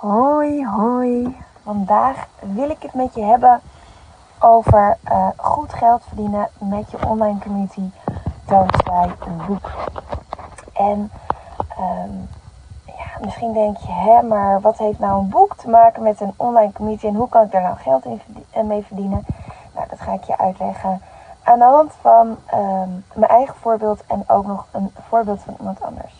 Hoi, hoi. Vandaag wil ik het met je hebben over uh, goed geld verdienen met je online community dankzij een boek. En um, ja, misschien denk je, hè, maar wat heeft nou een boek te maken met een online community en hoe kan ik daar nou geld eh, mee verdienen? Nou, dat ga ik je uitleggen aan de hand van um, mijn eigen voorbeeld en ook nog een voorbeeld van iemand anders.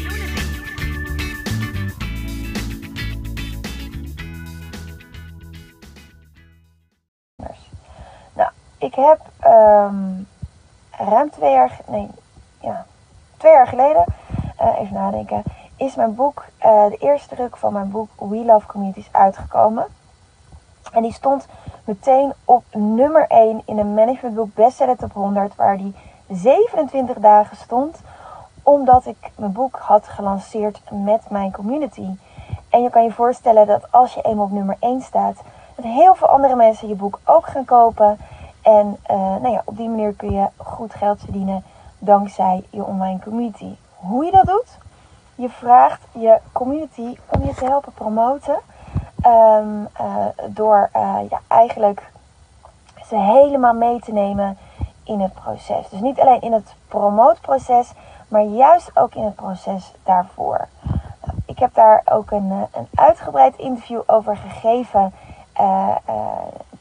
Ik heb um, ruim twee jaar, nee, ja, twee jaar geleden, uh, even nadenken, is mijn boek, uh, de eerste druk van mijn boek We Love Communities uitgekomen. En die stond meteen op nummer 1 in een managementboek bestseller top 100, waar die 27 dagen stond, omdat ik mijn boek had gelanceerd met mijn community. En je kan je voorstellen dat als je eenmaal op nummer 1 staat, dat heel veel andere mensen je boek ook gaan kopen. En uh, nou ja, op die manier kun je goed geld verdienen dankzij je online community. Hoe je dat doet? Je vraagt je community om je te helpen promoten. Um, uh, door uh, ja, eigenlijk ze helemaal mee te nemen in het proces. Dus niet alleen in het promootproces, maar juist ook in het proces daarvoor. Ik heb daar ook een, een uitgebreid interview over gegeven.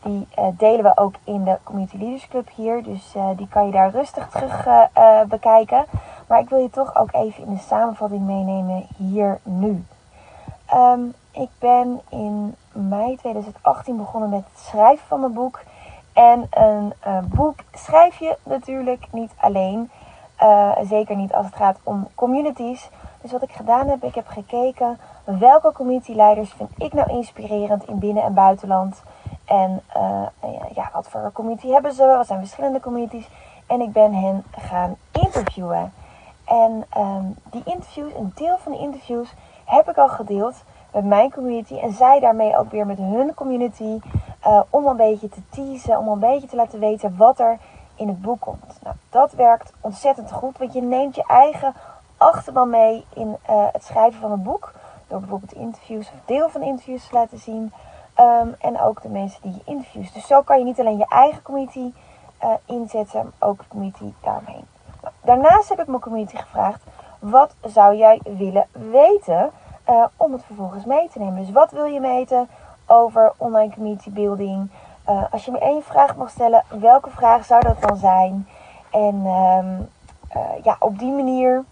Die uh, delen we ook in de Community Leaders Club hier. Dus uh, die kan je daar rustig terug uh, bekijken. Maar ik wil je toch ook even in de samenvatting meenemen hier nu. Um, ik ben in mei 2018 begonnen met het schrijven van mijn boek. En een boek schrijf je natuurlijk niet alleen. zeker niet als het gaat om communities. Dus wat ik gedaan heb, ik heb gekeken welke community leiders vind ik nou inspirerend in binnen- en buitenland. En uh, ja, wat voor community hebben ze? Wat zijn verschillende communities? En ik ben hen gaan interviewen. En um, die interviews, een deel van de interviews, heb ik al gedeeld met mijn community. En zij daarmee ook weer met hun community. Uh, om een beetje te teasen, om een beetje te laten weten wat er in het boek komt. Nou, dat werkt ontzettend goed, want je neemt je eigen achterban mee in uh, het schrijven van een boek. Door bijvoorbeeld interviews of deel van interviews te laten zien. Um, en ook de mensen die je interviewt. Dus zo kan je niet alleen je eigen community uh, inzetten, maar ook de community daaromheen. Daarnaast heb ik mijn community gevraagd: wat zou jij willen weten uh, om het vervolgens mee te nemen? Dus wat wil je weten over online community building? Uh, als je me één vraag mag stellen, welke vraag zou dat dan zijn? En um, ja, op die manier.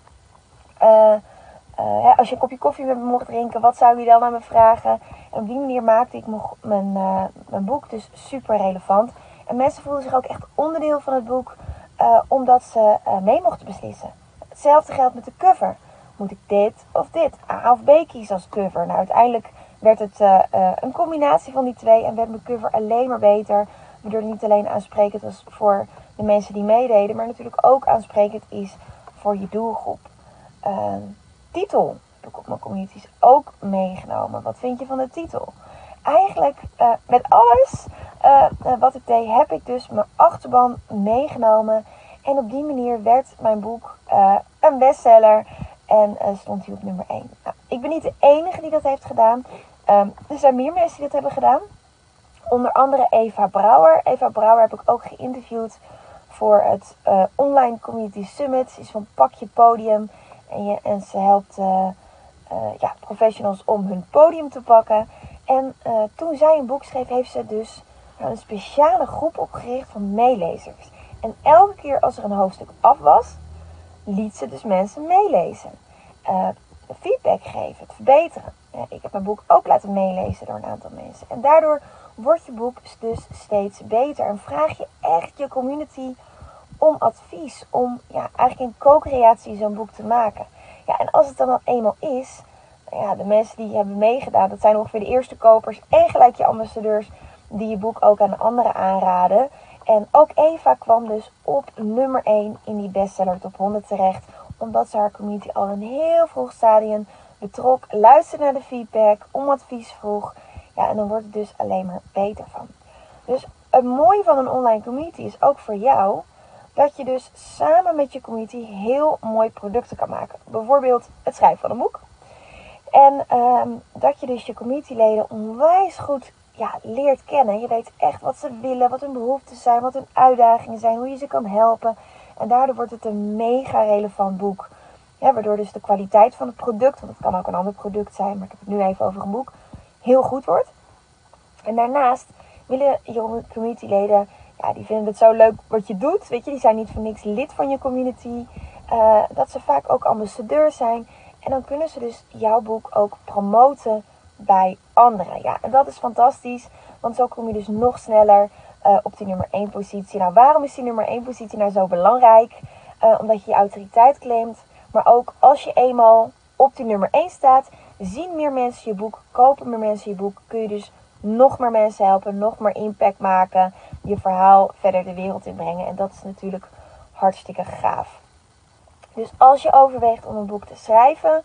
Uh, hè, als je een kopje koffie met me mocht drinken, wat zou je dan aan me vragen? En op die manier maakte ik mijn, uh, mijn boek dus super relevant. En mensen voelden zich ook echt onderdeel van het boek, uh, omdat ze mee mochten beslissen. Hetzelfde geldt met de cover. Moet ik dit of dit? A of B kiezen als cover? Nou, uiteindelijk werd het een combinatie van die twee en werd mijn cover alleen maar beter. Waardoor het niet alleen aansprekend was voor de mensen die meededen, maar natuurlijk ook aansprekend is voor je doelgroep. Ehm, titel heb ik op mijn communities ook meegenomen. Wat vind je van de titel? Eigenlijk uh, met alles uh, wat ik deed, heb ik dus mijn achterban meegenomen. En op die manier werd mijn boek een bestseller. En stond hij op nummer 1. Nou, ik ben niet de enige die dat heeft gedaan. Um, er zijn meer mensen die dat hebben gedaan. Onder andere Eva Brouwer. Eva Brouwer heb ik ook geïnterviewd voor het Online Community Summit. Ze is van Pakje Podium. En, ze helpt uh, uh, ja, professionals om hun podium te pakken. En uh, toen zij een boek schreef, heeft ze dus een speciale groep opgericht van meelezers. En elke keer als er een hoofdstuk af was, liet ze dus mensen meelezen. feedback geven, het verbeteren. ik heb mijn boek ook laten meelezen door een aantal mensen. En daardoor wordt je boek dus steeds beter. En vraag je echt je community om advies, om ja, eigenlijk in co-creatie zo'n boek te maken. Ja, en als het dan al eenmaal is, nou ja, de mensen die hebben meegedaan, dat zijn ongeveer de eerste kopers en gelijk je ambassadeurs die je boek ook aan anderen aanraden. En ook Eva kwam dus op nummer 1 in die bestseller top 100 terecht. Omdat ze haar community al een heel vroeg stadium betrok, luisterde naar de feedback, om advies vroeg. Ja, en dan wordt het dus alleen maar beter van. Dus het mooie van een online community is ook voor jou dat je dus samen met je community heel mooi producten kan maken. Bijvoorbeeld het schrijven van een boek. En ehm, dat je dus je communityleden onwijs goed ja, leert kennen. Je weet echt wat ze willen, wat hun behoeften zijn, wat hun uitdagingen zijn, hoe je ze kan helpen. En daardoor wordt het een mega relevant boek. Waardoor dus de kwaliteit van het product, want het kan ook een ander product zijn, maar ik heb het nu even over een boek, heel goed wordt. En daarnaast willen je communityleden, ja, die vinden het zo leuk wat je doet. Weet je, die zijn niet voor niks lid van je community. Uh, dat ze vaak ook ambassadeur zijn. En dan kunnen ze dus jouw boek ook promoten bij anderen. Ja, en dat is fantastisch, want zo kom je dus nog sneller uh, op die nummer 1 positie. Nou, waarom is die nummer 1 positie nou zo belangrijk? Uh, omdat je je autoriteit claimt. Maar ook als je eenmaal op die nummer 1 staat, zien meer mensen je boek, kopen meer mensen je boek, kun je dus nog meer mensen helpen, nog meer impact maken, je verhaal verder de wereld in brengen. En dat is natuurlijk hartstikke gaaf. Dus als je overweegt om een boek te schrijven,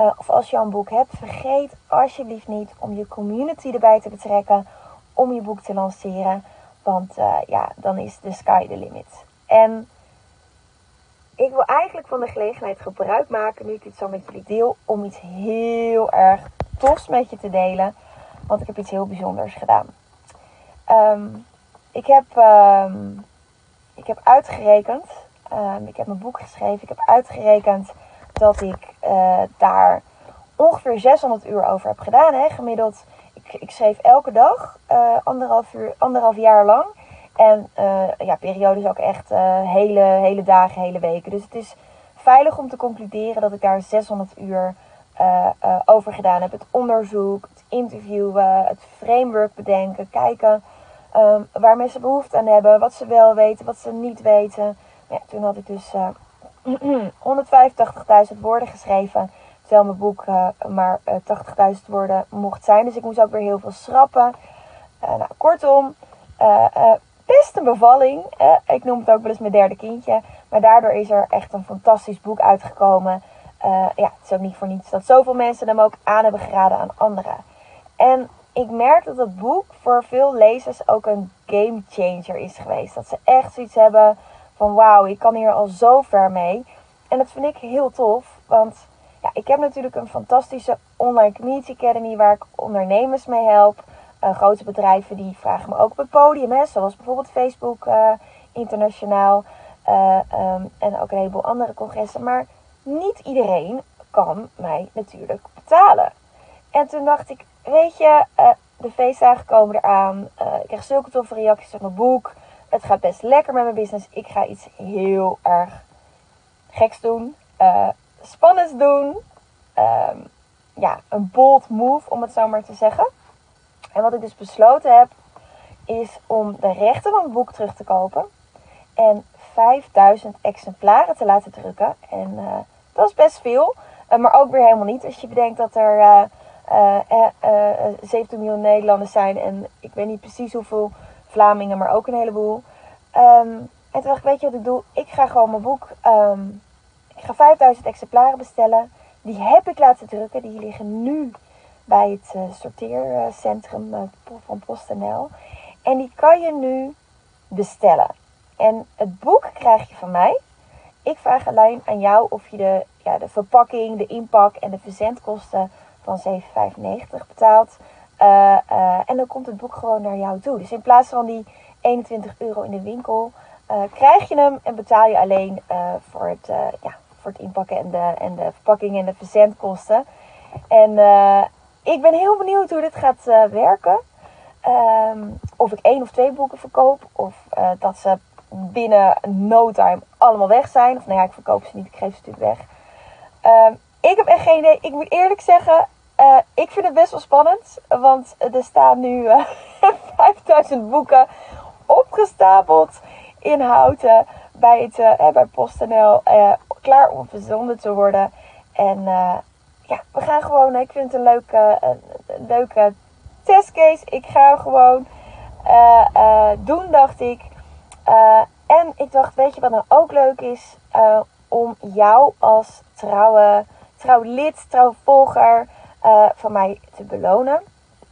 uh, of als je al een boek hebt, vergeet alsjeblieft niet om je community erbij te betrekken om je boek te lanceren. Want uh, ja, dan is de sky the limit. En ik wil eigenlijk van de gelegenheid gebruik maken, nu ik dit zo met jullie deel, om iets heel erg tofs met je te delen. Want ik heb iets heel bijzonders gedaan. Um, ik, heb, um, ik heb uitgerekend, um, ik heb mijn boek geschreven, ik heb uitgerekend dat ik uh, daar ongeveer 600 uur over heb gedaan. Hè, gemiddeld, ik, ik schreef elke dag, uh, anderhalf, uur, anderhalf jaar lang. En uh, ja, periodes ook echt hele, hele dagen, hele weken. Dus het is veilig om te concluderen dat ik daar 600 uur over gedaan heb. Het onderzoek, het interviewen, het framework bedenken, kijken um, waar mensen behoefte aan hebben, wat ze wel weten, wat ze niet weten. Ja, toen had ik dus 185.000 woorden geschreven. Terwijl mijn boek uh, maar uh, eh, 80.000 woorden mocht zijn. Dus ik moest ook weer heel veel schrappen. Uh, nou, kortom, best een bevalling. ik noem het ook wel eens mijn derde kindje. Maar daardoor is er echt een fantastisch boek uitgekomen. ja, het is ook niet voor niets dat zoveel mensen hem ook aan hebben geraden aan anderen. En ik merk dat het boek voor veel lezers ook een game changer is geweest. Dat ze echt zoiets hebben van wauw, ik kan hier al zo ver mee. En dat vind ik heel tof, want ja, ik heb natuurlijk een fantastische online community academy waar ik ondernemers mee help. Uh, grote bedrijven die vragen me ook op het podium, hè, zoals bijvoorbeeld Facebook uh, internationaal uh, um, en ook een heleboel andere congressen. Maar niet iedereen kan mij natuurlijk betalen. En toen dacht ik, weet je, de feestdagen komen eraan. ik krijg zulke toffe reacties op mijn boek. Het gaat best lekker met mijn business. Ik ga iets heel erg geks doen. Uh, spannends doen. Um, ja, een bold move om het zo maar te zeggen. En wat ik dus besloten heb, is om de rechten van het boek terug te kopen. En 5000 exemplaren te laten drukken. En dat is best veel. Maar ook weer helemaal niet. Als je bedenkt dat er 17 miljoen Nederlanders zijn. En ik weet niet precies hoeveel Vlamingen, maar ook een heleboel. Um, en toen ik, weet je wat ik doe? Ik ga gewoon mijn boek, um, ik ga 5000 exemplaren bestellen. Die heb ik laten drukken. Die liggen nu bij het sorteercentrum van PostNL. En die kan je nu bestellen. En het boek krijg je van mij. Ik vraag alleen aan jou of je de, ja, de verpakking, de inpak en de verzendkosten van 7,95 betaalt. Uh, en dan komt het boek gewoon naar jou toe. Dus in plaats van die 21 euro in de winkel, uh, krijg je hem en betaal je alleen voor, het, ja, voor het inpakken en de, en de verpakking en de verzendkosten. En ik ben heel benieuwd hoe dit gaat werken. Um, of ik één of twee boeken verkoop, of dat ze binnen no time allemaal weg zijn. Of nou ja, ik verkoop ze niet, ik geef ze natuurlijk weg. Um, ik heb echt geen idee. Ik moet eerlijk zeggen, ik vind het best wel spannend. Want er staan nu 5000 boeken opgestapeld in houten bij, het, uh, bij PostNL uh, klaar om verzonden te worden. En ja, we gaan gewoon. Ik vind het een leuke, een leuke testcase. Ik ga gewoon doen, dacht ik. en ik dacht, weet je wat nou ook leuk is? om jou als trouwe, trouw lid, trouw volger van mij te belonen.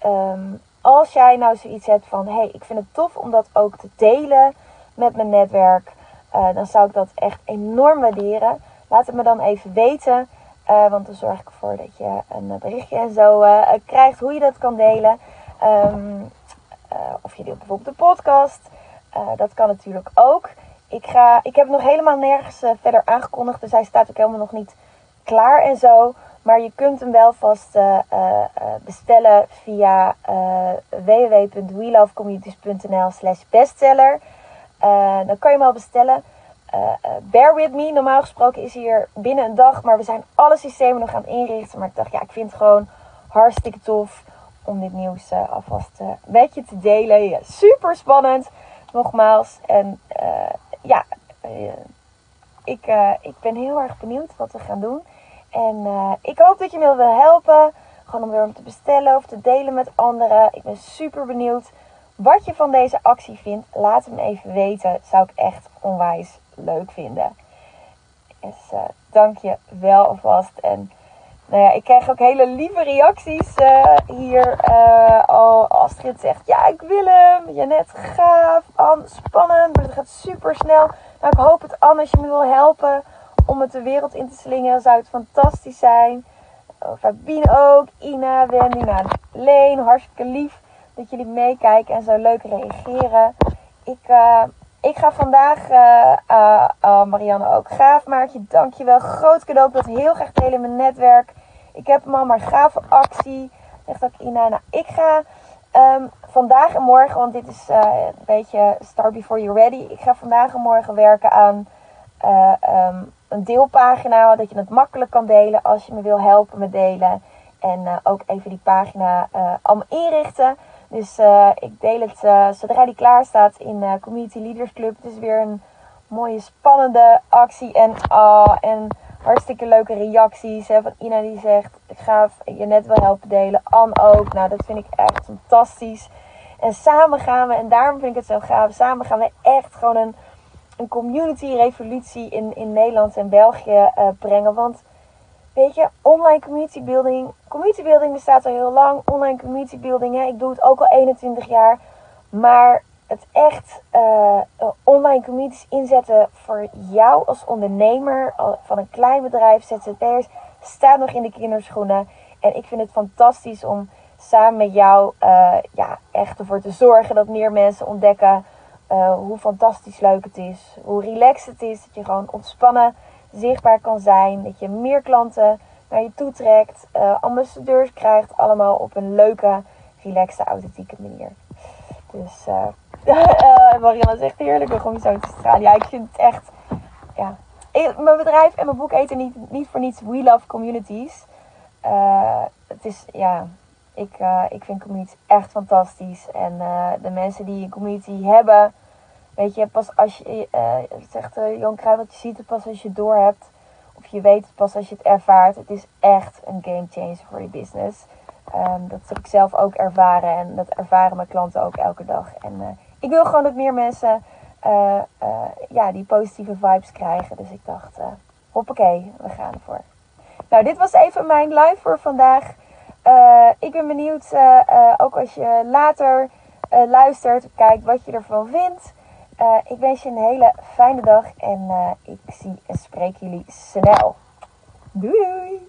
Um, als jij nou zoiets hebt van, hé, hey, ik vind het tof om dat ook te delen met mijn netwerk, uh, dan zou ik dat echt enorm waarderen. Laat het me dan even weten, uh, want dan zorg ik ervoor dat je een berichtje en zo krijgt hoe je dat kan delen. Um, of je deelt bijvoorbeeld de podcast. dat kan natuurlijk ook. Ik, ga, ik heb nog helemaal nergens verder aangekondigd, dus hij staat ook helemaal nog niet klaar en zo. Maar je kunt hem wel vast uh, uh, bestellen via uh, www.welovecommunities.nl slash bestseller. dan kan je hem al bestellen. bear with me. Normaal gesproken is hier binnen een dag. Maar we zijn alle systemen nog aan het inrichten. Maar ik dacht, ja, ik vind het gewoon hartstikke tof om dit nieuws alvast met je te delen. Ja, super spannend. Nogmaals. En ja, ik, ik ben heel erg benieuwd wat we gaan doen. En uh, ik hoop dat je me wil helpen. Gewoon om weer om te bestellen of te delen met anderen. Ik ben super benieuwd wat je van deze actie vindt. Laat het me even weten. Zou ik echt onwijs leuk vinden. Dus uh, dank je wel alvast. En nou ja, ik krijg ook hele lieve reacties uh, hier. al Astrid zegt, ja ik wil hem. Janet, gaaf. Anne, spannend. Het gaat super snel. Nou, ik hoop het Anne als je me wil helpen om het de wereld in te slingeren, zou het fantastisch zijn. Oh, Fabine ook, Ina, Wendy, nou, Leen, hartstikke lief dat jullie meekijken en zo leuk reageren. Ik, uh, ik ga vandaag, uh, Marianne ook, gaaf Maartje, dankjewel. Groot cadeau, ik wil heel graag delen in mijn netwerk. Ik heb hem al, maar gave actie. Zegt ook Ina, nou ik ga um, vandaag en morgen, want dit is een beetje start before you're ready. Ik ga vandaag en morgen werken aan um, een deelpagina, dat je het makkelijk kan delen als je me wil helpen met delen. En uh, ook even die pagina uh, allemaal inrichten. Dus uh, ik deel het zodra die klaar staat in Community Leaders Club. Het is weer een mooie spannende actie en, uh, en hartstikke leuke reacties. Hè, van Ina die zegt, ik ga je net wel helpen delen. Anne ook. Nou, dat vind ik echt fantastisch. En samen gaan we, en daarom vind ik het zo gaaf, samen gaan we echt gewoon een een community revolutie in, in Nederland en België uh, brengen. Want weet je, online community building. Community building bestaat al heel lang. Online community building, hè, ik doe het ook al 21 jaar. Maar het echt uh, online communities inzetten voor jou als ondernemer van een klein bedrijf, ZZP'ers, staat nog in de kinderschoenen. En ik vind het fantastisch om samen met jou ja, echt ervoor te zorgen dat meer mensen ontdekken uh, hoe fantastisch leuk het is. Hoe relaxed het is. Dat je gewoon ontspannen zichtbaar kan zijn. Dat je meer klanten naar je toe trekt. Uh, ambassadeurs krijgt. Allemaal op een leuke, relaxte, authentieke manier. Dus uh, Marianne zegt heerlijk om zo te stralen. Ja, ik vind het echt... Ja. mijn bedrijf en mijn boek eten niet, niet voor niets We Love Communities. het is, ja... Ik, uh, ik vind communities echt fantastisch. En uh, de mensen die een community hebben, weet je, pas als je, uh, zegt Jan Kruijf, wat je ziet het pas als je het door hebt. Of je weet het pas als je het ervaart. Het is echt een game changer voor je business. Um, dat heb ik zelf ook ervaren. En dat ervaren mijn klanten ook elke dag. En ik wil gewoon dat meer mensen ja, die positieve vibes krijgen. Dus ik dacht, hoppakee, we gaan ervoor. Nou, dit was even mijn live voor vandaag. Uh, ik ben benieuwd, uh, uh, ook als je later luistert, kijkt wat je ervan vindt. ik wens je een hele fijne dag en ik zie en spreek jullie snel. Doei doei!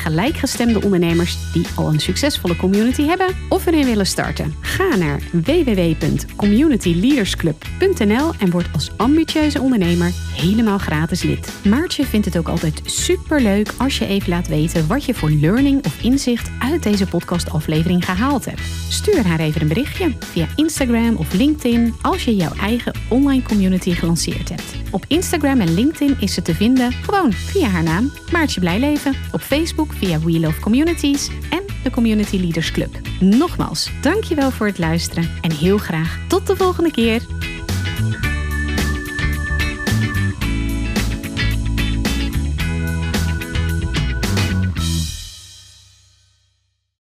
gelijkgestemde ondernemers die al een succesvolle community hebben of erin willen starten. Ga naar www.communityleadersclub.nl en word als ambitieuze ondernemer helemaal gratis lid. Maartje vindt het ook altijd super leuk als je even laat weten wat je voor learning of inzicht uit deze podcastaflevering gehaald hebt. Stuur haar even een berichtje via Instagram of LinkedIn als je jouw eigen online community gelanceerd hebt. Op Instagram en LinkedIn is ze te vinden gewoon via haar naam Maartje Blijleven. Op Facebook via We Love Communities en de Community Leaders Club. Nogmaals, dankjewel voor het luisteren en heel graag tot de volgende keer.